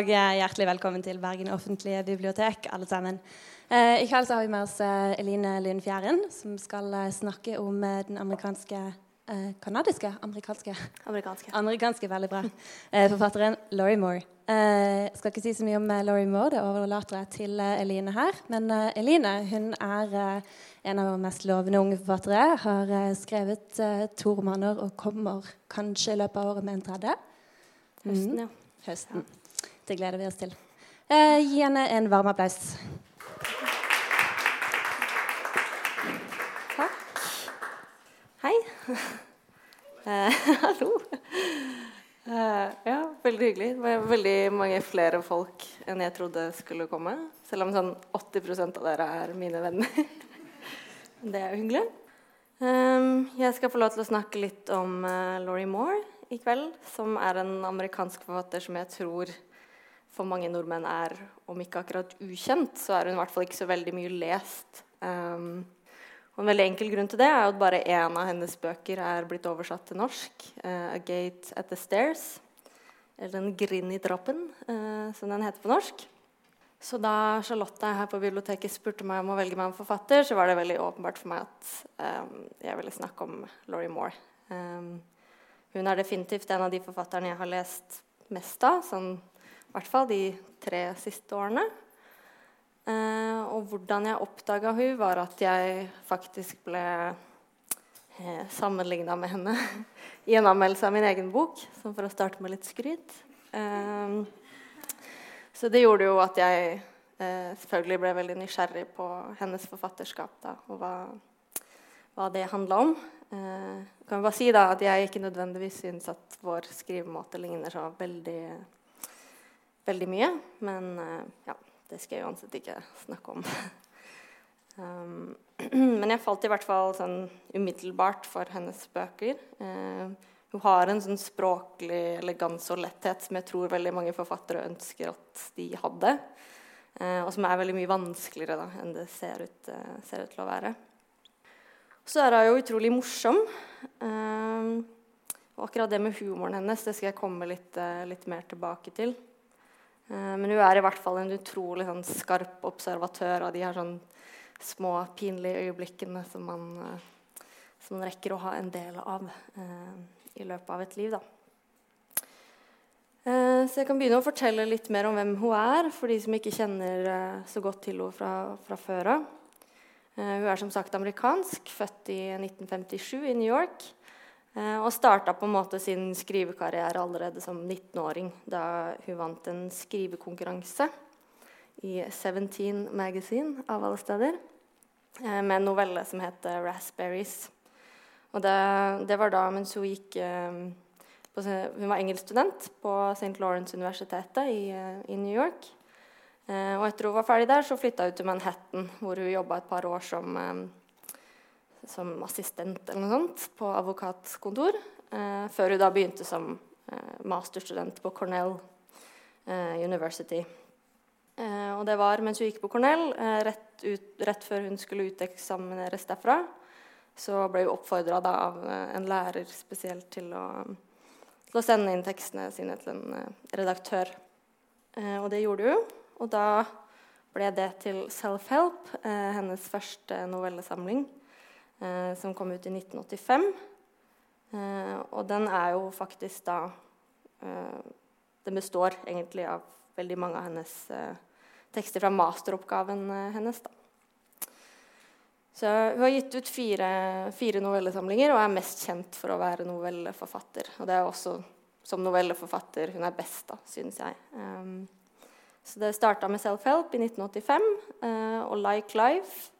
og hjertelig velkommen til Bergen offentlige bibliotek, alle sammen. I kveld så har vi med oss Eline Lynn Fjæren, som skal snakke om den amerikanske Kanadiske? Amerikanske? Amerikanske. Amerikanske, Veldig bra. forfatteren Laurie Moore. Jeg skal ikke si så mye om Laurie Moore, det overlater jeg til Eline her. Men Eline hun er en av våre mest lovende unge forfattere. Har skrevet to romaner og kommer kanskje i løpet av året med en tredje. Høsten, ja. Høsten. Det gleder vi oss til. Eh, gi henne en varm applaus. Takk. Hei. Eh, hallo. Eh, ja, veldig hyggelig. Det var veldig mange flere folk enn jeg trodde skulle komme. Selv om sånn 80 av dere er mine venner. det er jo hyggelig. Um, jeg skal få lov til å snakke litt om uh, Laurie Moore i kveld, som er en amerikansk forfatter som jeg tror for mange nordmenn er, om ikke akkurat ukjent, så er hun i hvert fall ikke så veldig mye lest. Um, og En veldig enkel grunn til det er at bare én av hennes bøker er blitt oversatt til norsk. Uh, 'A Gate at the Stairs', eller 'En grind i trappen', uh, som den heter på norsk. Så da Charlotte her på biblioteket spurte meg om å velge meg en forfatter, så var det veldig åpenbart for meg at um, jeg ville snakke om Laurie Moore. Um, hun er definitivt en av de forfatterne jeg har lest mest av, sånn, i hvert fall de tre siste årene. Eh, og hvordan jeg oppdaga hun var at jeg faktisk ble eh, sammenligna med henne i en anmeldelse av min egen bok, som for å starte med litt skryt. Eh, så det gjorde jo at jeg eh, selvfølgelig ble veldig nysgjerrig på hennes forfatterskap da, og hva, hva det handla om. Eh, kan bare si da at jeg ikke nødvendigvis syns at vår skrivemåte ligner så veldig, veldig mye. Men eh, ja, det skal jeg uansett ikke snakke om. um, men jeg falt i hvert fall sånn umiddelbart for hennes bøker. Uh, hun har en sånn språklig elegans og letthet som jeg tror veldig mange forfattere ønsker at de hadde. Uh, og som er veldig mye vanskeligere da, enn det ser ut, uh, ser ut til å være. Så er hun jo utrolig morsom. Og akkurat det med humoren hennes det skal jeg komme litt, litt mer tilbake til. Uh, men hun er i hvert fall en utrolig sånn, skarp observatør av de her sånn, små, pinlige øyeblikkene som man, som man, rekker å ha en del av i løpet av et liv. Da. Så jeg kan begynne å fortelle litt mer om hvem hun er, for de som ikke kjenner så godt til henne fra, fra før av. Eh, hun er som sagt amerikansk, født i 1957 i New York. Eh, og starta på en måte sin skrivekarriere allerede som 19-åring, da hun vant en skrivekonkurranse i Seventeen Magazine, av alle steder, eh, med en novelle som heter 'Raspberries'. Og det, det var da mens hun gikk på, Hun var engelskstudent på St. Lawrence-universitetet i, i New York. Eh, og etter hun var ferdig der, så flytta hun til Manhattan, hvor hun jobba et par år som, eh, som, assistent eller noe sånt på advokatkontor. Eh, før hun da begynte som masterstudent på Cornell University. og det var mens hun gikk på Cornell, rett, ut, rett før hun skulle uteksamineres derfra, så ble hun oppfordra av en lærer spesielt til å, til å, sende inn tekstene sine til en redaktør. og det gjorde hun. Og da ble det til 'Self-Help', eh, hennes første novellesamling, eh, som kom ut i 1985. Eh, og den er jo faktisk da eh, Den består egentlig av veldig mange av hennes eh, tekster fra masteroppgaven eh, hennes. da. Så Hun har gitt ut fire, fire, novellesamlinger og er mest kjent for å være novelleforfatter. Og det er også som novelleforfatter hun er best, da, synes jeg. Um, så det starta med Self-Help i 1985 eh, og Like Life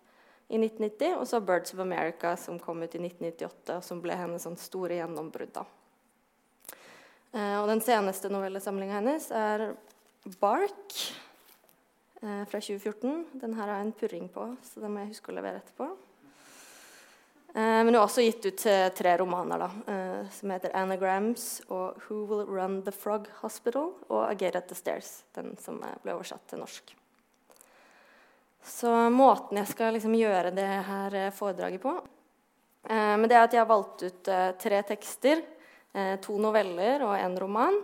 i 1990, og så Birds of America, som kom ut i 1998, og som ble hennes sånn store gjennombrudd. Eh, og den seneste novellesamlinga hennes er Bark eh, fra 2014. Den her har jeg en purring på, så den må jeg huske å levere etterpå. Eh, men hun har også gitt ut tre romaner da, eh, som heter 'Anagrams' og 'Who Will Run the Frog Hospital' og 'A Gate at the Stairs', den som ble oversatt til norsk. Så måten jeg skal liksom gjøre det her eh, foredraget på Men det er at jeg har valgt ut tre tekster, to noveller og en roman,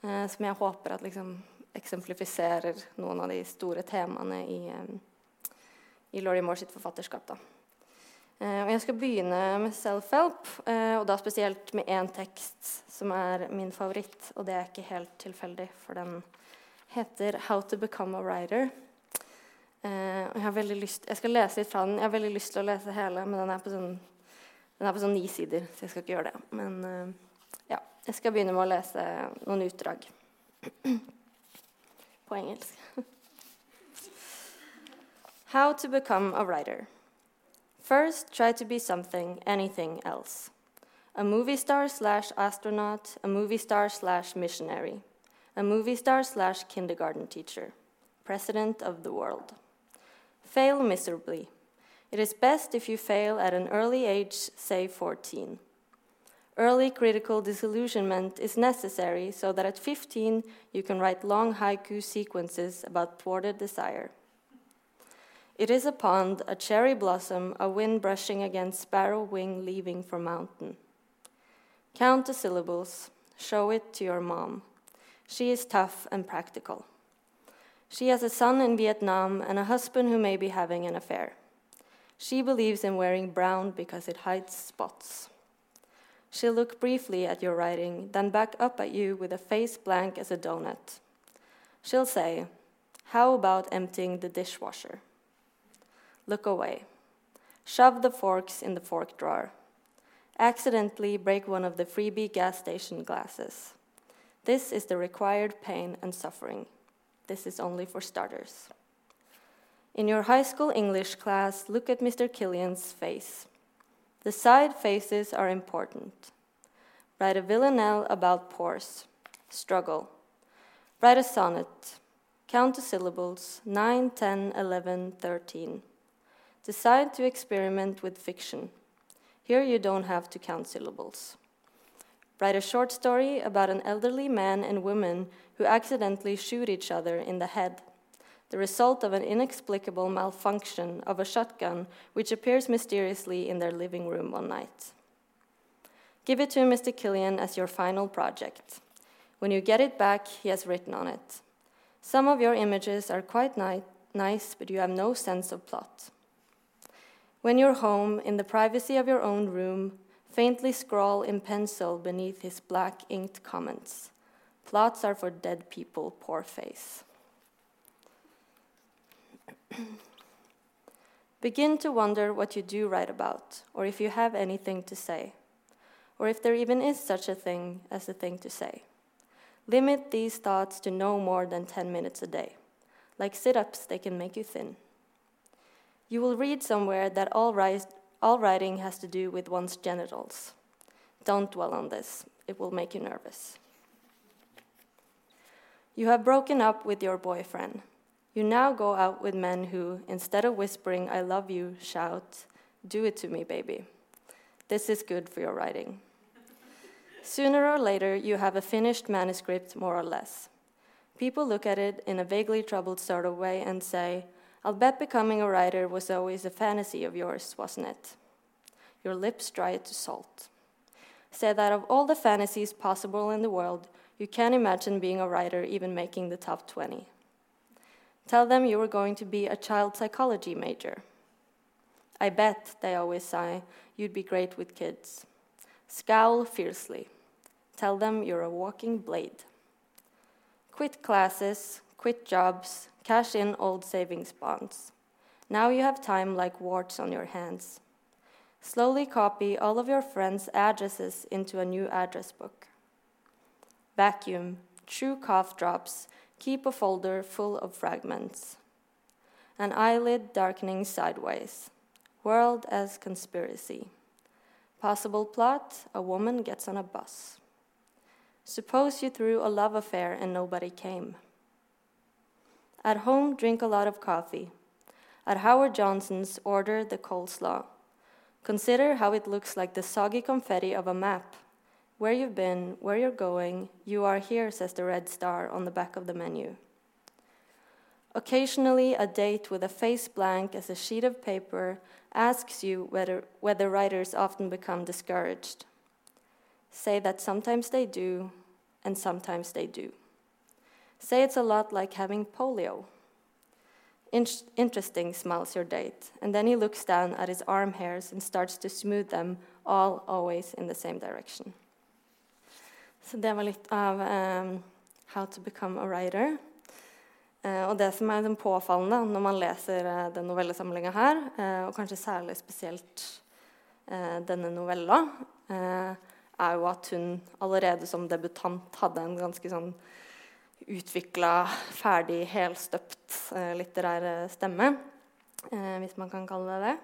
som jeg håper at liksom eksemplifiserer noen av de store temaene i, eh, i Laurie Moore sitt forfatterskap. Da. Eh, og jeg skal begynne med self-help, eh, og da spesielt med én tekst som er min favoritt. Og det er ikke helt tilfeldig, for den heter 'How to become a writer'. Eh, jeg, har veldig lyst, jeg skal lese litt fra den. Jeg har veldig lyst til å lese hele, men den er på sånn, er på sånn ni sider, så jeg skal ikke gjøre det. Men eh, ja, jeg skal begynne med å lese noen utdrag på engelsk. How to become a writer. First, try to be something, anything else. A movie star slash astronaut, a movie star slash missionary, a movie star slash kindergarten teacher, president of the world. Fail miserably. It is best if you fail at an early age, say 14. Early critical disillusionment is necessary so that at 15 you can write long haiku sequences about thwarted desire. It is a pond, a cherry blossom, a wind brushing against sparrow wing leaving for mountain. Count the syllables, show it to your mom. She is tough and practical. She has a son in Vietnam and a husband who may be having an affair. She believes in wearing brown because it hides spots. She'll look briefly at your writing, then back up at you with a face blank as a donut. She'll say, How about emptying the dishwasher? Look away. Shove the forks in the fork drawer. Accidentally break one of the freebie gas station glasses. This is the required pain and suffering. This is only for starters. In your high school English class, look at Mr. Killian's face. The side faces are important. Write a villanelle about pores. Struggle. Write a sonnet. Count the syllables 9, 10, 11, 13. Decide to experiment with fiction. Here you don't have to count syllables. Write a short story about an elderly man and woman who accidentally shoot each other in the head, the result of an inexplicable malfunction of a shotgun which appears mysteriously in their living room one night. Give it to Mr. Killian as your final project. When you get it back, he has written on it. Some of your images are quite ni- nice, but you have no sense of plot. When you're home, in the privacy of your own room, faintly scrawl in pencil beneath his black inked comments. Plots are for dead people, poor face. Begin to wonder what you do write about, or if you have anything to say, or if there even is such a thing as a thing to say. Limit these thoughts to no more than 10 minutes a day. Like sit ups, they can make you thin. You will read somewhere that all, ri- all writing has to do with one's genitals. Don't dwell on this, it will make you nervous. You have broken up with your boyfriend. You now go out with men who, instead of whispering, I love you, shout, Do it to me, baby. This is good for your writing. Sooner or later, you have a finished manuscript, more or less. People look at it in a vaguely troubled sort of way and say, I'll bet becoming a writer was always a fantasy of yours, wasn't it? Your lips dry to salt. Say that of all the fantasies possible in the world, you can't imagine being a writer even making the top 20. Tell them you were going to be a child psychology major. I bet, they always sigh, you'd be great with kids. Scowl fiercely. Tell them you're a walking blade. Quit classes, quit jobs, cash in old savings bonds. Now you have time like warts on your hands. Slowly copy all of your friends' addresses into a new address book. Vacuum, chew cough drops, keep a folder full of fragments. An eyelid darkening sideways. World as conspiracy. Possible plot a woman gets on a bus. Suppose you threw a love affair and nobody came. At home, drink a lot of coffee. At Howard Johnson's, order the coleslaw. Consider how it looks like the soggy confetti of a map. Where you've been, where you're going, you are here, says the red star on the back of the menu. Occasionally, a date with a face blank as a sheet of paper asks you whether, whether writers often become discouraged. Say that sometimes they do, and sometimes they do. Say it's a lot like having polio. In interesting, smiles your date. And then he looks down at his arm hairs and starts to smooth them, all always in the same direction. Så det var litt av um, How to become a writer. Uh, og det som er liksom påfallende når man leser uh, den novellesamlinga her, uh, og kanskje særlig spesielt denne novella, er jo at hun allerede som debutant hadde en ganske sånn utvikla, ferdig, helstøpt litterær stemme, hvis man kan kalle det det.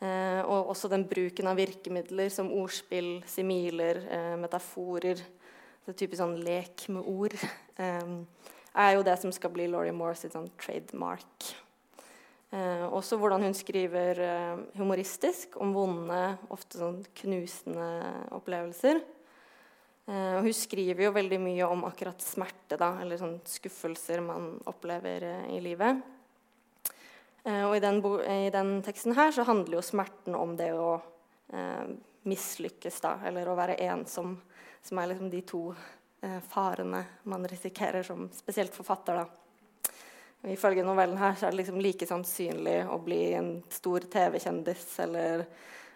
Eh, og også den bruken av virkemidler som ordspill, similer, eh, metaforer. Det typisk sånn lek med ord. Eh, er jo det som skal bli Laurie Moore sitt sånn trademark. Eh, også hvordan hun skriver eh, humoristisk om vonde, ofte sånn knusende opplevelser. Eh, hun skriver jo veldig mye om akkurat smerte, da, eller sånn skuffelser man opplever i livet. Eh, og i den, i den, teksten her så handler jo smerten om det å eh, mislykkes, da, eller å være ensom, som er liksom de to eh, farene man risikerer som spesielt forfatter. da. Og ifølge novellen her så er det liksom like sannsynlig å bli en stor TV-kjendis eller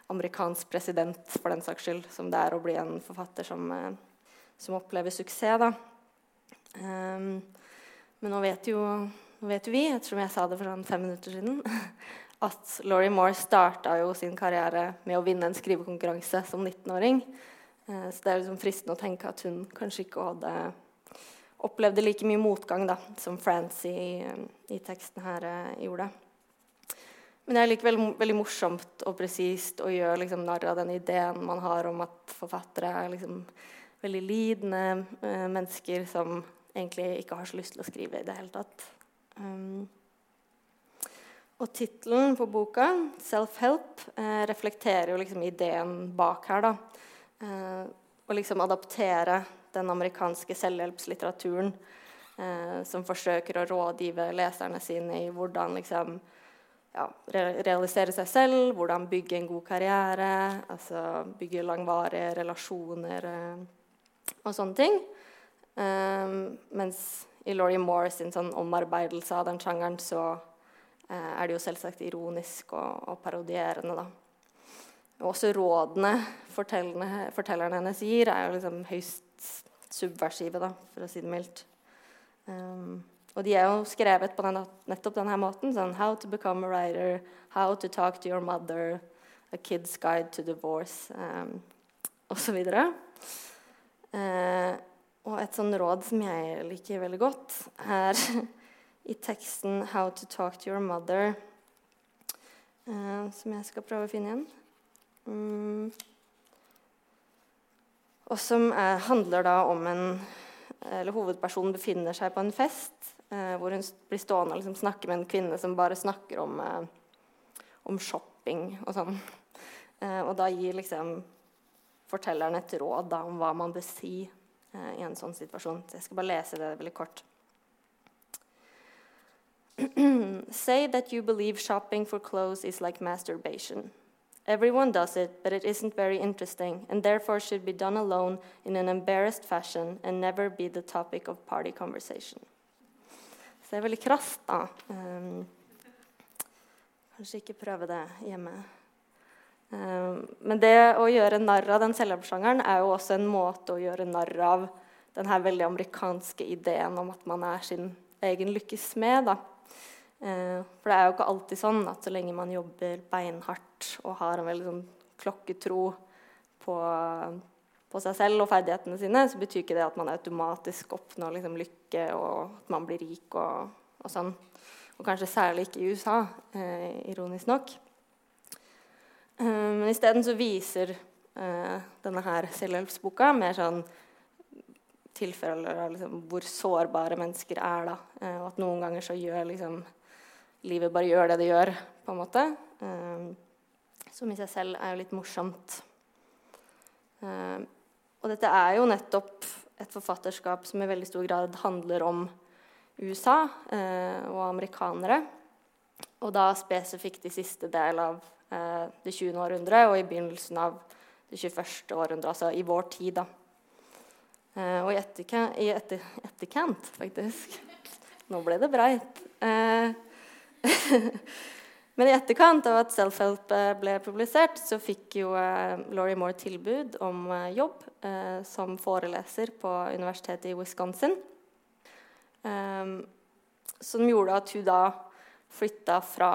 amerikansk president for den saks skyld, som det er å bli en forfatter som, eh, som opplever suksess. da. Um, men nå vet jo vet vi, ettersom jeg sa det for sånn fem minutter siden, at Laurie Moore starta jo sin karriere med å vinne en skrivekonkurranse som 19-åring. Eh, så det er liksom fristende å tenke at hun kanskje ikke hadde opplevde like mye motgang da, som Francie i, i, teksten her gjorde. Men det er likevel veldig morsomt og presist å gjøre liksom, narr av den ideen man har om at forfattere er liksom, veldig lidende eh, mennesker som egentlig ikke har så lyst til å skrive i det hele tatt. Um, og tittelen på boka, 'Self-Help', eh, reflekterer jo liksom ideen bak her. da. Eh, å liksom adaptere den amerikanske selvhjelpslitteraturen eh, som forsøker å rådgive leserne sine i hvordan liksom, ja, realisere seg selv, hvordan bygge en god karriere, altså bygge langvarige relasjoner eh, og sånne ting. Um, mens i Laurie Moore sin sånn omarbeidelse av den sjangeren, så uh, er det jo selvsagt ironisk og, og parodierende, da. Og også rådene fortelleren hennes gir, er jo liksom høyst subversive, da, for å si det mildt. Um, og de er jo skrevet på denne, nettopp denne måten. sånn How to become a writer, how to talk to your mother, a kid's guide to divorce, um, osv. Uh, og et sånn råd som jeg liker veldig godt, er i teksten 'How to talk to your mother', uh, som jeg skal prøve å finne igjen. Um, Og som er, handler da om en Eller hovedpersonen befinner seg på en fest eh, hvor hun blir stående og liksom snakke med en kvinne som bare snakker om, eh, om shopping og sånn. og da gir liksom fortelleren et råd da, om hva man bør si Eh, i en sånn situasjon. Så jeg skal bare lese det veldig kort. Say that you believe shopping for clothes is like masturbation. Everyone does it, but it isn't very interesting, and therefore should be done alone in an embarrassed fashion and never be the topic of party conversation. Så det er veldig krast, da. Um, kanskje ikke prøve det hjemme. Um, men det å gjøre narr av den selvhjelpssjangeren er jo også en måte å gjøre narr av den her veldig amerikanske ideen om at man er sin egen lykkes smed. Ehm, for det er jo ikke alltid sånn at så lenge man jobber beinhardt og har en veldig sånn klokketro på, på, seg selv og ferdighetene sine, så betyr ikke det at man automatisk oppnår liksom lykke og at man blir rik og, og sånn. Og kanskje særlig ikke i USA, eh, ironisk nok. Eh, men isteden så viser eh, denne her selvhjelpsboka mer sånn tilfeller av liksom, hvor sårbare mennesker er. da, uh, Og at noen ganger så gjør liksom, livet bare gjør det det gjør, på en måte. Uh, som i seg selv er jo litt morsomt. og dette er jo nettopp et forfatterskap som i veldig stor grad handler om USA og amerikanere. Og da spesifikt i siste del av Eh, det 20. århundre og i begynnelsen av det 21. århundre, altså i vår tid. da. Eh, og i, etterkant, i etter, etterkant, faktisk Nå ble det breit. Eh, men i etterkant av at Self-Help eh, ble publisert, så fikk jo eh, Laurie Moore tilbud om eh, jobb som foreleser på universitetet i Wisconsin. som gjorde at hun da flytta fra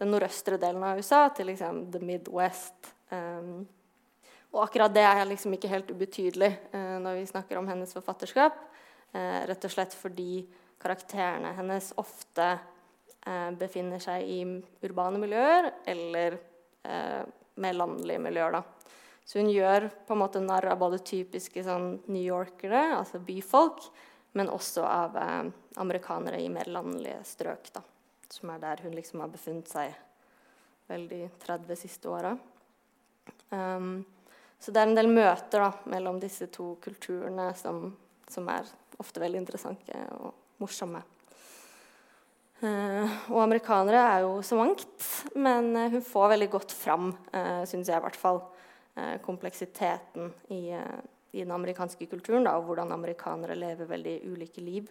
den nordøstre delen av USA til liksom the Midwest. Um, og akkurat det er liksom ikke helt ubetydelig når vi snakker om hennes forfatterskap. Rett og slett fordi karakterene hennes ofte befinner seg i urbane miljøer eller mer landlige miljøer. Da. Så hun gjør på en måte narr av både typiske sånn New Yorkere, altså byfolk, men også av amerikanere i mer landlige strøk. da som er der hun liksom har befunnet seg vel de 30 siste åra. Um, så det er en del møter da, mellom disse to kulturene som, som er ofte veldig interessante og morsomme. Uh, og amerikanere er jo så mangt, men uh, hun får veldig godt fram, uh, syns jeg i hvert fall, kompleksiteten i, i, den amerikanske kulturen da, og hvordan amerikanere lever veldig ulike liv.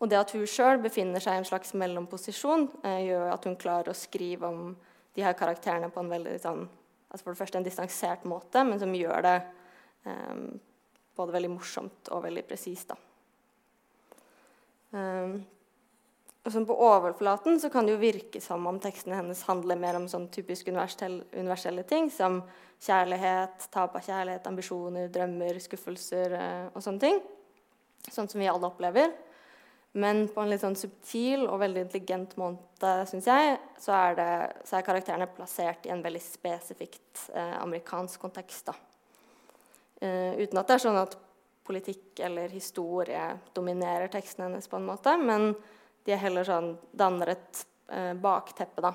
Og det at hun sjøl befinner seg i en slags mellomposisjon, eh, gjør at hun klarer å skrive om de her karakterene på en veldig sånn, altså for det første en distansert måte, men som gjør det um, både veldig morsomt og veldig presist. Um, på overflaten så kan det jo virke som om tekstene hennes handler mer om sånn typisk universelle ting som kjærlighet, tap av kjærlighet, ambisjoner, drømmer, skuffelser eh, og sånne ting. Sånn som vi alle opplever. Men på en litt sånn subtil og veldig intelligent måte, syns jeg, så er, det, så er, karakterene plassert i en veldig spesifikt eh, amerikansk kontekst. Eh, uten at det er sånn at politikk eller historie dominerer teksten hennes, på en måte, men de er heller sånn, danner et eh, bakteppe da,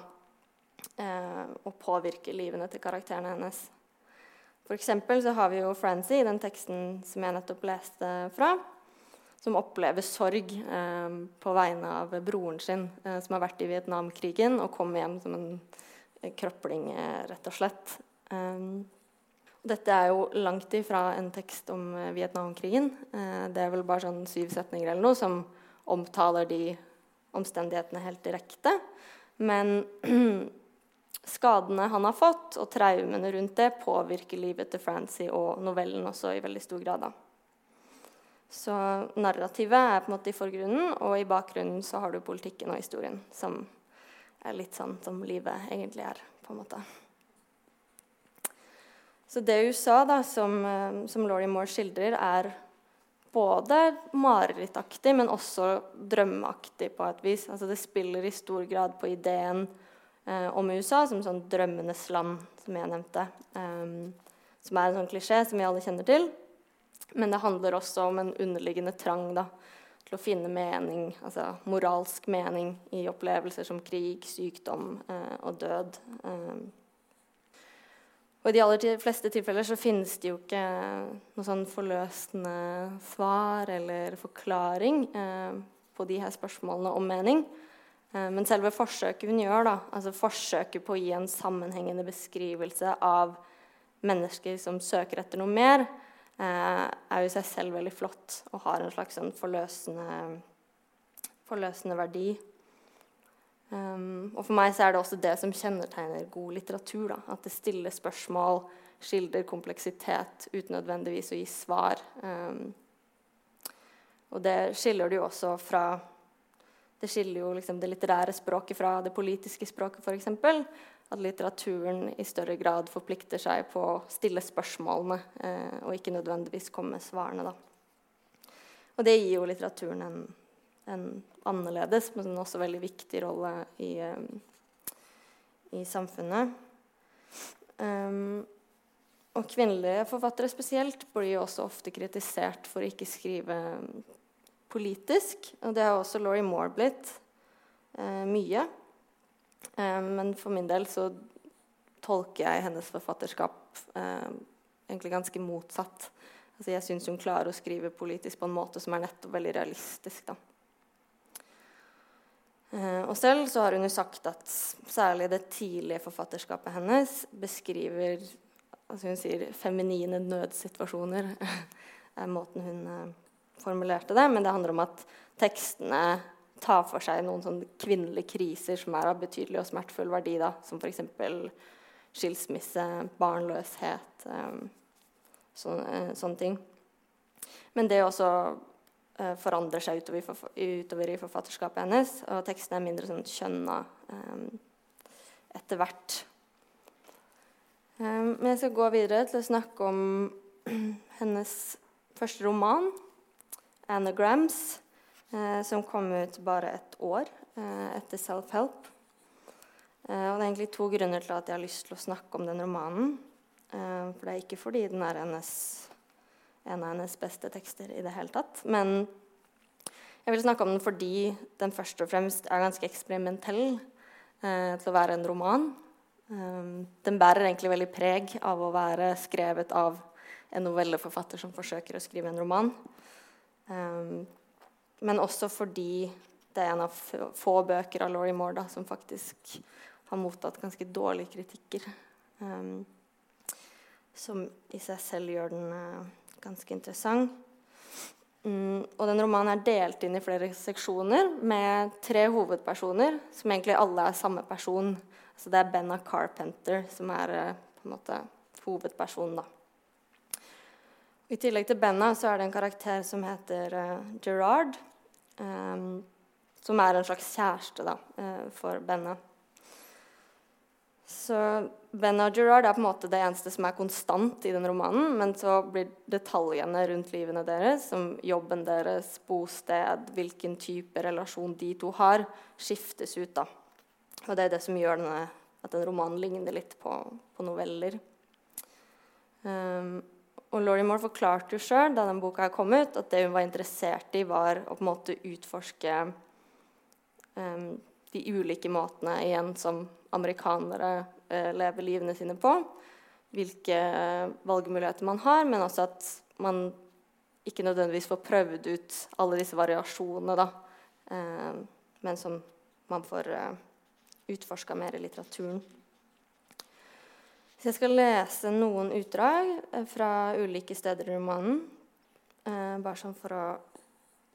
eh, og påvirker livene til karakterene hennes. For eksempel så har vi jo Francie i den teksten som jeg nettopp leste fra som opplever sorg eh, på vegne av broren sin, eh, som har vært i Vietnamkrigen og kom hjem som en eh, krøpling, eh, rett og slett. Dette er jo langt ifra en tekst om Vietnamkrigen. det er vel bare sånn syv setninger eller noe som omtaler de omstendighetene helt direkte. Men skadene han har fått, og traumene rundt det, påvirker livet til Francie og novellen også i veldig stor grad. da. Så narrativet er på en måte i forgrunnen, og i bakgrunnen så har du politikken og historien, som er litt sånn som livet egentlig er, på en måte. Så det USA da, som, eh, som Laurie Moore skildrer, er både marerittaktig, men også drømmeaktig på et vis. Altså det spiller i stor grad på ideen eh, om USA som sånn drømmenes land, som jeg nevnte. Um, som er en sånn klisjé som vi alle kjenner til. Men det handler også om en underliggende trang da, til å finne mening, altså moralsk mening, i opplevelser som krig, sykdom eh, og død. Eh. Og I de aller fleste tilfeller så finnes det jo ikke noe sånn forløsende svar eller forklaring eh, på de her spørsmålene om mening. Eh, men selve forsøket hun gjør, da, altså forsøket på å gi en sammenhengende beskrivelse av mennesker som søker etter noe mer, Eh, er jo i seg selv veldig flott og har en slags sånn forløsende, forløsende verdi. Um, og for meg så er det også det som kjennetegner god litteratur. Da. At det stiller spørsmål, skildrer kompleksitet uten nødvendigvis å gi svar. Um, og det skiller det jo også fra Det skiller jo liksom det litterære språket fra det politiske språket, f.eks at litteraturen i større grad forplikter seg på å stille spørsmålene eh, og ikke nødvendigvis komme med svarene. Da. Og det gir jo litteraturen en, en annerledes, men også veldig viktig rolle i, eh, i samfunnet. Um, og kvinnelige forfattere spesielt blir jo også ofte kritisert for å ikke skrive politisk. Og det har også Laurie Moore blitt eh, mye. Eh, men for min del så tolker jeg hennes forfatterskap eh, egentlig ganske motsatt. Altså jeg syns hun klarer å skrive politisk på en måte som er nettopp veldig realistisk. da. Eh, og selv så har hun jo sagt at særlig det tidlige forfatterskapet hennes beskriver altså hun sier feminine nødsituasjoner er måten hun eh, formulerte det. Men det handler om at tekstene tar for seg noen sånne kvinnelige kriser som er av betydelig og smertefull verdi, da, som f.eks. skilsmisse, barnløshet, eh, sånne, sånne ting. Men det også forandrer seg utover, utover, i forfatterskapet hennes, og tekstene er mindre sånn kjønna um, etter hvert. Um, men jeg skal gå videre til å snakke om hennes første roman, 'Anagrams', uh, som kom ut bare et år uh, etter 'Self-Help'. Uh, og det er egentlig to grunner til at jeg har lyst til å snakke om den romanen. Eh, for det er ikke fordi den er hennes, en av hennes beste tekster i det hele tatt. Men jeg vil snakke om den fordi den først og fremst er ganske eksperimentell eh, til å være en roman. Um, den bærer egentlig veldig preg av å være skrevet av en novelleforfatter som forsøker å skrive en roman. Um, men også fordi det er en av få bøker av Laurie Moore da, som faktisk har mottatt ganske dårlige kritikker. Um, som i seg selv gjør den uh, ganske interessant. Mm, og den romanen er delt inn i flere seksjoner med tre hovedpersoner, som egentlig alle er samme person. Så det er Benna Carpenter som er uh, på en måte hovedpersonen. da. I tillegg til Benna så er det en karakter som heter uh, Gerard. Um, som er en slags kjæreste da, uh, for Benna. Så Benna og Gerard er på en måte det eneste som er konstant i den romanen. Men så blir detaljene rundt livene deres, som jobben deres, bosted, hvilken type relasjon de to har, skiftes ut. da. Og det er det som gjør denne, at den romanen ligner litt på, på noveller. Um, og Laurie Moore forklarte jo sjøl da den boka kom ut, at det hun var interessert i, var å på en måte utforske um, de ulike måtene igjen som amerikanere uh, lever livene sine på. Hvilke uh, valgmuligheter man har, men også at man ikke nødvendigvis får prøvd ut alle disse variasjonene, da, Eh, men som man får utforska mer i litteraturen. Så jeg skal lese noen utdrag eh, fra ulike steder i romanen. Eh, bare sånn for å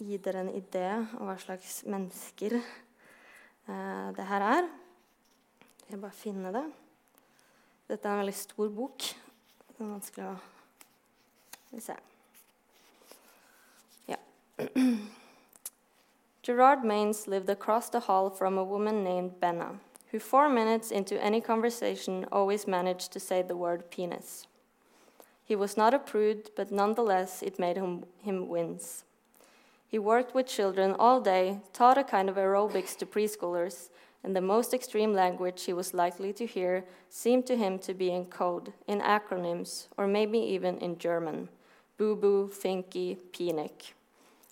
gi dere en idé om hva slags mennesker eh, det her er. Jeg vil bare finne det. Dette er en veldig stor bok. Det er vanskelig å Skal vi se Ja. Gerard Maines lived across the hall from a woman named Benna. who four minutes into any conversation always managed to say the word penis. He was not a prude, but nonetheless it made him, him wince. He worked with children all day, taught a kind of aerobics to preschoolers, and the most extreme language he was likely to hear seemed to him to be in code, in acronyms, or maybe even in German boo boo, finky, penik.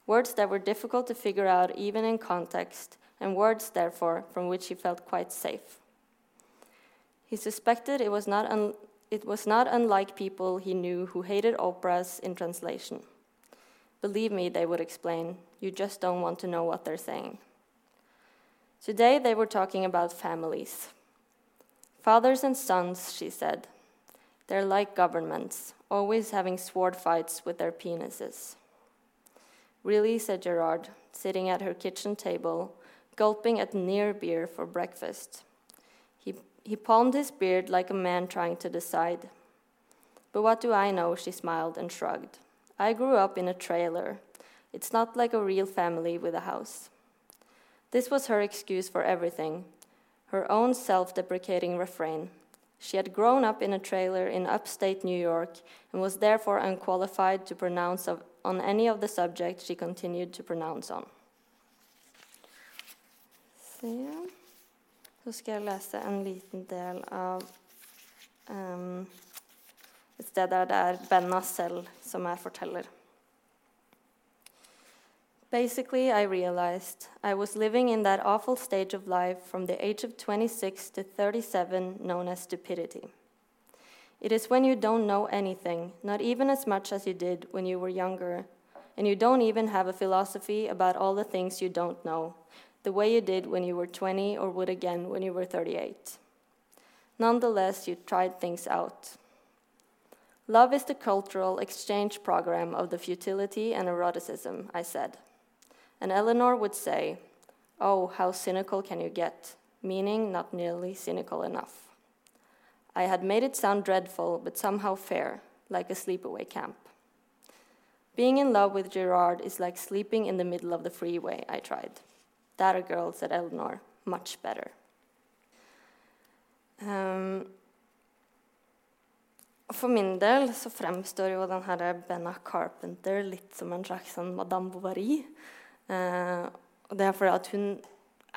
Words that were difficult to figure out even in context, and words, therefore, from which he felt quite safe. He suspected it was not, it was not unlike people he knew who hated operas in translation. Believe me, they would explain, you just don't want to know what they're saying. Today they were talking about families. Fathers and sons, she said. They're like governments, always having sword fights with their penises. Really, said Gerard, sitting at her kitchen table gulping at near beer for breakfast. He, he palmed his beard like a man trying to decide. But what do I know? She smiled and shrugged. I grew up in a trailer. It's not like a real family with a house. This was her excuse for everything, her own self deprecating refrain. She had grown up in a trailer in upstate New York and was therefore unqualified to pronounce on any of the subjects she continued to pronounce on. se Så skal jeg lese en liten del av um, sted der er selv som er forteller. Basically, I realized I was living in that awful stage of life from the age of 26 to 37 known as stupidity. It is when you don't know anything, not even as much as you did when you were younger, and you don't even have a philosophy about all the things you don't know, the way you did when you were 20 or would again when you were 38. Nonetheless, you tried things out. Love is the cultural exchange program of the futility and eroticism, I said. And Eleanor would say, Oh, how cynical can you get? Meaning, not nearly cynical enough. I had made it sound dreadful, but somehow fair, like a sleepaway camp. Being in love with Gerard is like sleeping in the middle of the freeway, I tried. That a girl, said Eleanor, much better. Um, for min del så fremstår jo den her Benna Carpenter litt som en slags sånn Madame Bovary. Eh, og det er fordi at hun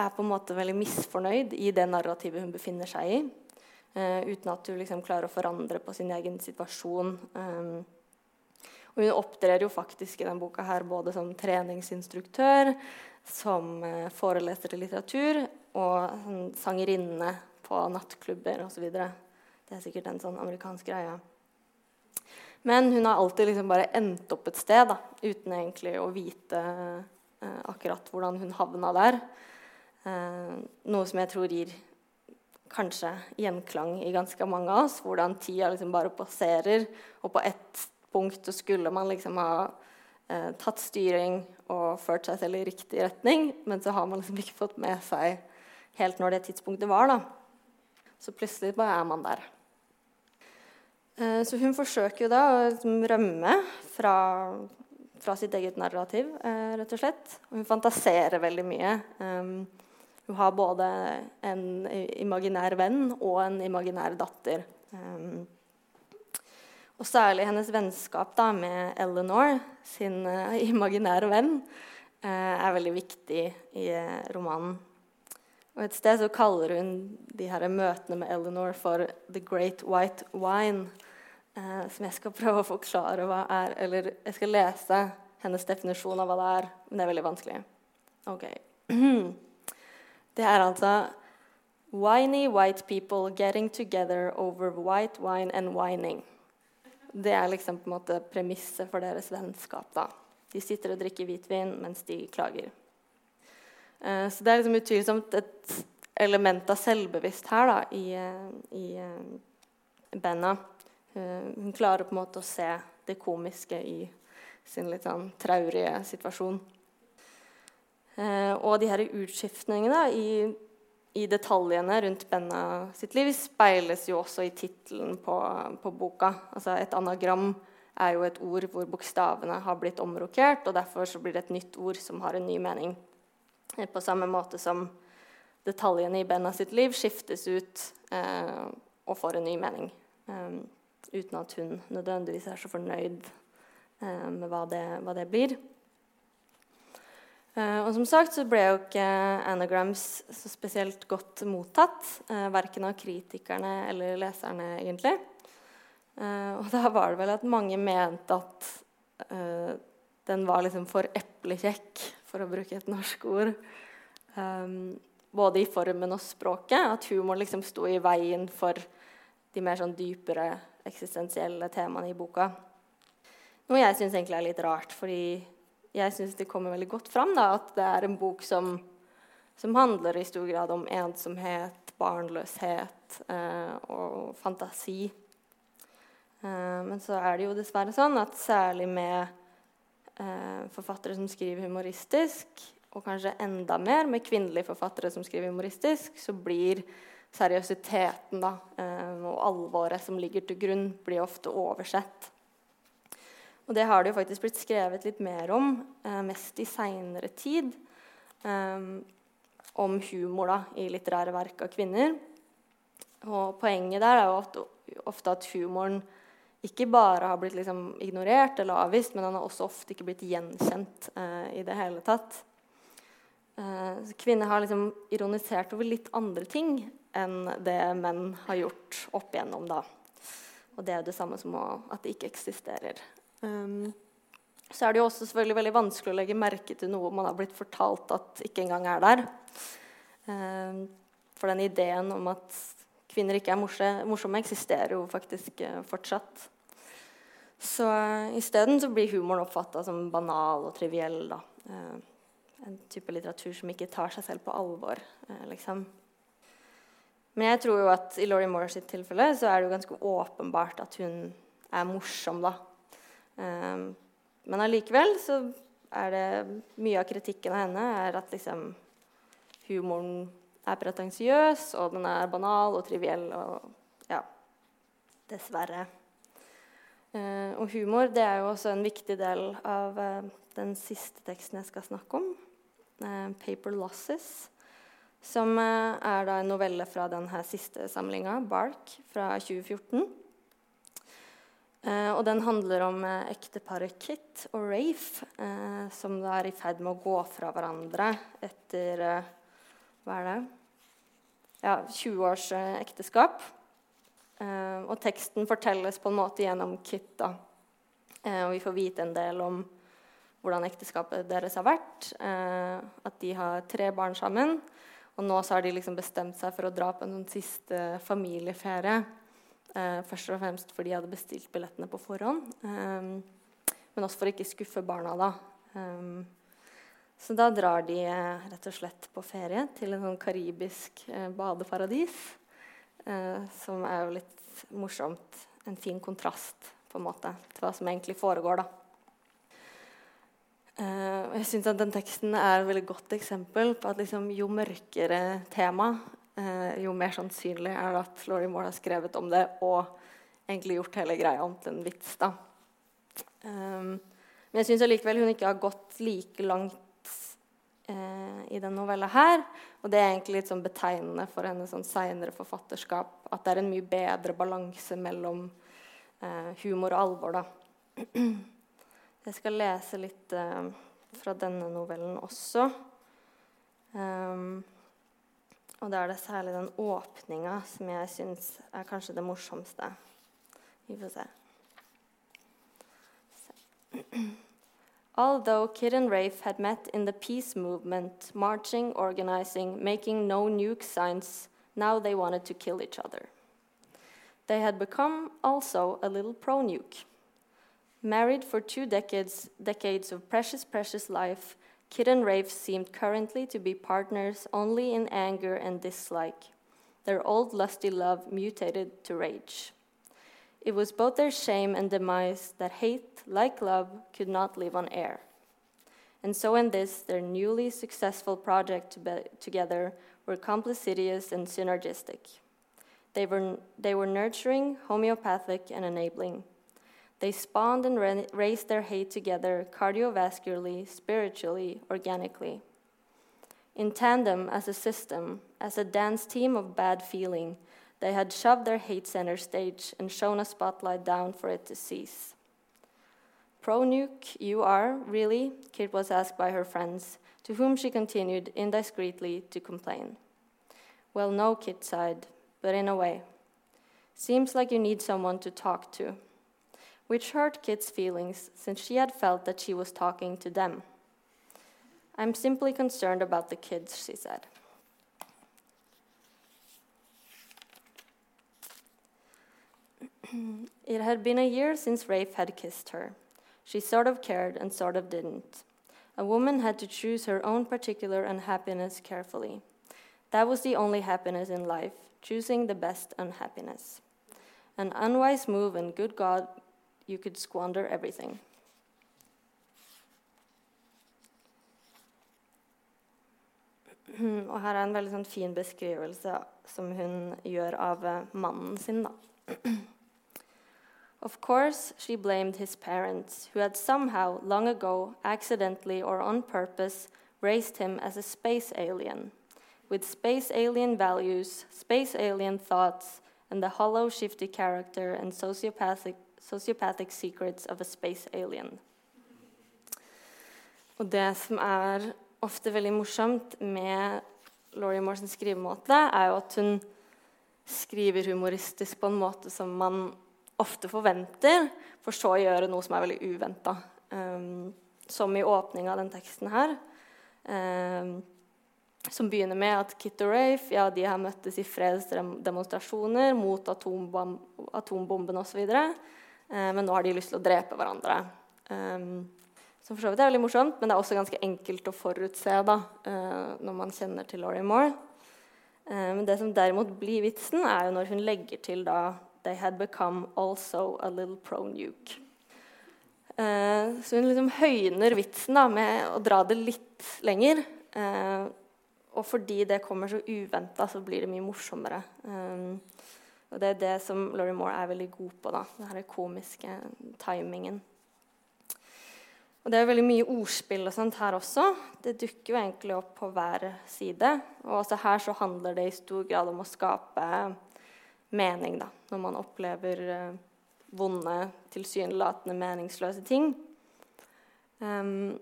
er på en måte veldig misfornøyd i det narrativet hun befinner seg i. Eh, uten at hun liksom klarer å forandre på sin egen situasjon. Eh, og hun opptrer jo faktisk i denne boka her både som treningsinstruktør, som eh, foreleser til litteratur og sangerinne på nattklubber osv. Det er sikkert en sånn amerikansk greie. Men hun har alltid liksom bare endt opp et sted da, uten egentlig å vite eh, akkurat hvordan hun havna der. Eh, noe som jeg tror gir kanskje gjenklang i ganske mange av oss. Hvordan tida liksom bare passerer, og på ett punkt så skulle man liksom ha eh, tatt styring og ført seg selv i riktig retning, men så har man liksom ikke fått med seg helt når det tidspunktet var. da. Så plutselig bare er man der. Eh, så hun forsøker jo da å liksom rømme fra, fra, sitt eget narrativ, eh, rett og slett. Hun fantaserer veldig mye. Um, hun har både en imaginær venn og en imaginær datter. Um, og særlig hennes vennskap da, med Eleanor, sin uh, imaginære venn, er veldig viktig i romanen. Og Et sted så kaller hun de her møtene med Eleanor for 'the great white wine'. Eh, som jeg skal prøve å forklare hva er. Eller jeg skal lese hennes definisjon av hva det er. Men det er veldig vanskelig. Ok. Det er altså Whiny white people getting together over white wine and whining. Det er liksom på en måte premisset for deres vennskap. da. De sitter og drikker hvitvin mens de klager. Eh, så det er liksom utvilsomt et element av selvbevisst her da, i, eh, i uh, banda. Hun klarer på en måte å se det komiske i sin litt sånn traurige situasjon. og de her utskiftningene i, i, detaljene rundt Benna sitt liv speiles jo også i tittelen på, på, boka. Altså et anagram er jo et ord hvor bokstavene har blitt omrokert, og derfor så blir det et nytt ord som har en ny mening. Eh, på samme måte som detaljene i Benna sitt liv skiftes ut eh, og får en ny mening. Eh, uten at hun nødvendigvis er så fornøyd eh, med hva det, hva det blir. Eh, og som sagt så ble jo ikke anagrams så spesielt godt mottatt. Eh, verken av kritikerne eller leserne, egentlig. og da var det vel at mange mente at den var liksom for eplekjekk for å bruke et norsk ord. Um, både i formen og språket. At humor liksom sto i veien for de mer sånn dypere eksistensielle temaene i boka. Noe jeg syns egentlig er litt rart, fordi jeg syns det kommer veldig godt fram da, at det er en bok som, som handler i stor grad om ensomhet, barnløshet eh, og fantasi. Eh, men så er det jo dessverre sånn at særlig med eh, forfattere som skriver humoristisk, og kanskje enda mer med kvinnelige forfattere som skriver humoristisk, så blir seriøsiteten da, eh, og alvoret som ligger til grunn, blir ofte oversett. Og det har det jo faktisk blitt skrevet litt mer om, eh, mest i seinere tid. Eh, om humor da, i litterære verk av kvinner. Og poenget der er jo ofte, at humoren ikke bare har blitt liksom ignorert eller avvist, men han har også ofte ikke blitt gjenkjent eh, i det hele tatt. Eh, kvinner har liksom ironisert over litt andre ting enn det menn har gjort opp igjennom. da. Og det er jo det samme som at det ikke eksisterer. Um, så er det jo også selvfølgelig veldig vanskelig å legge merke til noe man har blitt fortalt at ikke engang er der. Um, for den ideen om at kvinner ikke er morsomme, eksisterer jo faktisk uh, fortsatt. Så uh, isteden blir humoren oppfatta som banal og triviell. da. Uh, en type litteratur som ikke tar seg selv på alvor, uh, liksom. Men jeg tror jo at i Laurie Moore sitt tilfelle så er det jo ganske åpenbart at hun er morsom, da. Um, men allikevel så er det mye av kritikken av henne er at liksom humoren er pretensiøs, og den er banal og triviell og ja Dessverre. Uh, og humor det er jo også en viktig del av uh, den siste teksten jeg skal snakke om, uh, 'Paper Losses', som er da en novelle fra denne siste samlinga, 'Bark', fra 2014. og den handler om ekteparet Kit og Rafe, som da er i ferd med å gå fra hverandre etter Hva er det? Ja, 20 års ekteskap. Og teksten fortelles på en måte gjennom Kit. da. Og vi får vite en del om hvordan ekteskapet deres har vært. At de har tre barn sammen. Og nå så har de liksom bestemt seg for å dra på en sånn siste familieferie. først og fremst fordi de hadde bestilt billettene på forhånd. men også for å ikke skuffe barna, da. Eh, så da drar de rett og slett på ferie til en sånn karibisk badeparadis. Eh, som er jo litt morsomt. En fin kontrast på en måte til hva som egentlig foregår. da. Eh, jeg syns at den teksten er et veldig godt eksempel på at liksom, jo mørkere tema, uh, jo mer sannsynlig er det at Laurie Moore har skrevet om det og egentlig gjort hele greia om til en vits. da. Um, men jeg syns allikevel hun ikke har gått like langt uh, i denne novella her. Og det er egentlig litt sånn betegnende for hennes sånn seinere forfatterskap. At det er en mye bedre balanse mellom humor og alvor. da. Jeg skal lese litt eh, fra denne novellen også. Um, og da er det særlig den åpninga som jeg syns er kanskje det morsomste. Vi får se. se. Although Kid and Rafe had met in the peace movement, marching, organizing, making no nuke signs, now they wanted to kill each other. They had become also a little pro nuke. Married for two decades, decades of precious, precious life, Kid and Rafe seemed currently to be partners only in anger and dislike. Their old lusty love mutated to rage. It was both their shame and demise that hate, like love, could not live on air. And so, in this, their newly successful project to together were complicitious and synergistic. They were, they were nurturing, homeopathic, and enabling. They spawned and ra raised their hate together cardiovascularly, spiritually, organically. In tandem, as a system, as a dance team of bad feeling, they had shoved their hate center stage and shone a spotlight down for it to cease. Pro nuke, you are, really? Kit was asked by her friends, to whom she continued indiscreetly to complain. Well, no, Kit sighed, but in a way. Seems like you need someone to talk to. Which hurt Kit's feelings, since she had felt that she was talking to them. I'm simply concerned about the kids, she said. it had been a year since Rafe had kissed her. She sort of cared and sort of didn't. A woman had to choose her own particular unhappiness carefully. That was the only happiness in life, choosing the best unhappiness. An unwise move, and good God, you could squander everything. Og her er en veldig sånn fin beskrivelse som hun gjør av eh, mannen sin. da. Of course, she blamed his parents, who had somehow, long ago, accidentally or on purpose, raised him as a space alien, with space alien values, space alien thoughts, and the hollow, shifty character and sociopathic, sociopathic secrets of a space alien. Og det som er ofte veldig morsomt med Laurie Morsens skrivemåte, er jo at hun skriver humoristisk på en måte som man ofte forventer, for så å gjøre noe som er veldig uventa. Um, som i åpninga av den teksten her. Um, som begynner med at Kit og Rafe ja, de har møttes i fredsdemonstrasjoner mot atombom atombomben osv. Uh, men nå har de lyst til å drepe hverandre. Um, som for så vidt er veldig morsomt, men det er også ganske enkelt å forutse da, uh, når man kjenner til Laurie Moore. Uh, men det som derimot blir vitsen, er jo når hun legger til da they had become also a little pro-nuke. Eh, så hun liksom høyner vitsen da, med å dra det litt lenger. Eh, og fordi det kommer så uventa, så blir det mye morsommere. Um, og det er det som Laurie Moore er veldig god på. da, Den komiske timingen. Og det er veldig mye ordspill og sånt her også. Det dukker jo egentlig opp på hver side. Og også her så handler det i stor grad om å skape mening, da. Når man opplever uh, vonde, tilsynelatende meningsløse ting. Um,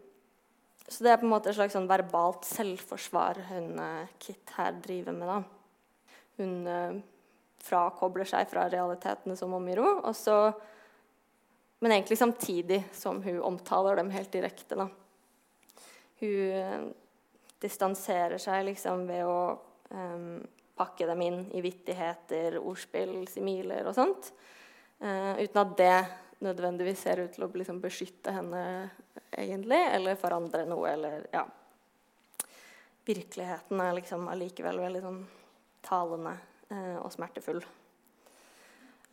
så det er på en måte et slags sånn verbalt selvforsvar hun uh, Kit her driver med. da. Hun uh, frakobler seg fra realitetene som omgir henne, men egentlig samtidig som hun omtaler dem helt direkte. da. Hun uh, distanserer seg liksom ved å um, pakke dem inn i vittigheter, ordspill, similer og sånt. uten at det nødvendigvis ser ut til å liksom beskytte henne egentlig, eller forandre noe, eller ja. Virkeligheten er liksom veldig sånn talende eh, og smertefull.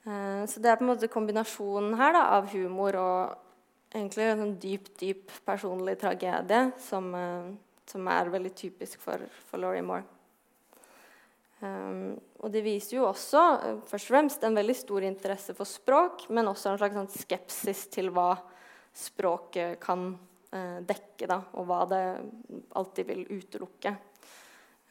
Eh, så det er på en måte kombinasjonen her da, av humor og egentlig en sånn dyp, dyp personlig tragedie som, eh, som er veldig typisk for, for Laurie Moore. Um, og det viser jo også først og fremst en veldig stor interesse for språk, men også en slags sånn skepsis til hva språket kan uh, dekke, da, og hva det alltid vil utelukke.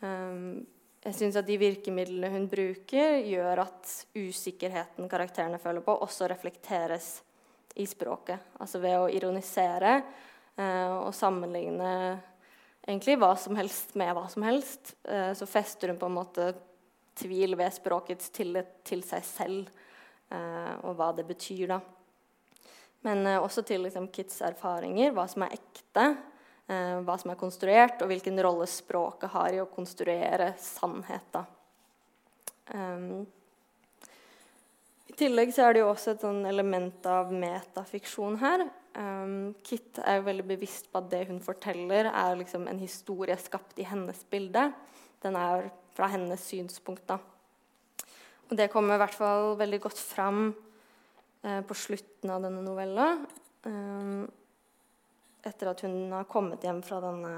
Um, jeg syns at de virkemidlene hun bruker, gjør at usikkerheten karakterene føler på, også reflekteres i språket. Altså ved å ironisere eh, og sammenligne egentlig hva som helst med hva som helst, eh, så fester hun på en måte tvil ved språkets tillit til seg selv eh, og hva det betyr, da. Men eh, også til liksom, Kits erfaringer, hva som er ekte, hva som er konstruert, og hvilken rolle språket har i å konstruere sannhet. Um, I tillegg så er det jo også et sånn element av metafiksjon her. Um, Kit er jo veldig bevisst på at det hun forteller, er liksom en historie skapt i hennes bilde. Den er fra hennes synspunkt. da. Og det kommer i hvert fall veldig godt fram uh, på slutten av denne novella. Um, etter at hun har kommet hjem fra denne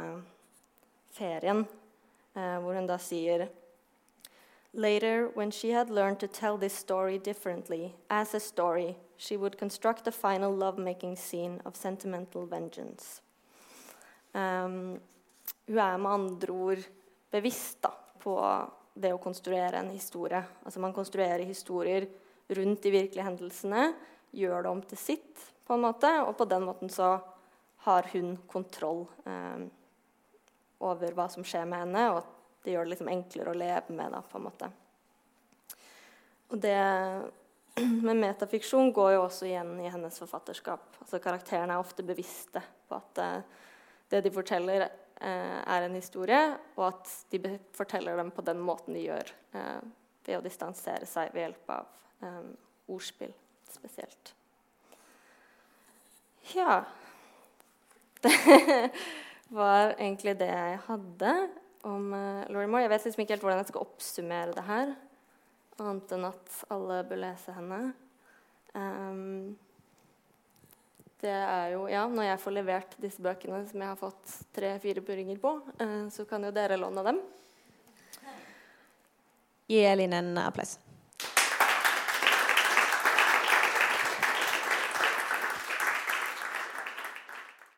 ferien, uh, hvor hun da sier Later, when she had learned to tell this story differently, as a story, she would construct a final love-making scene of sentimental vengeance. Um, hun er med andre ord bevisst da, på det å konstruere en historie. Altså Man konstruerer historier rundt de virkelige hendelsene, gjør det om til sitt, på en måte, og på den måten så har hun kontroll eh, over hva som skjer med henne, og det gjør det liksom enklere å leve med. Da, på en måte. Og det med metafiksjon går jo også igjen i hennes forfatterskap. Altså Karakterene er ofte bevisste på at eh, det de forteller, eh, er en historie, og at de forteller dem på den måten de gjør, uh, ved å distansere seg ved hjelp av um, ordspill spesielt. Ja Det var egentlig det jeg hadde om uh, Laurie Moore. Jeg vet liksom ikke helt hvordan jeg skal oppsummere det her, annet enn at alle bør lese henne. Um, det er jo Ja, når jeg får levert disse bøkene som jeg har fått tre-fire purringer på, uh, så kan jo dere låne dem. Gi Elin en applaus.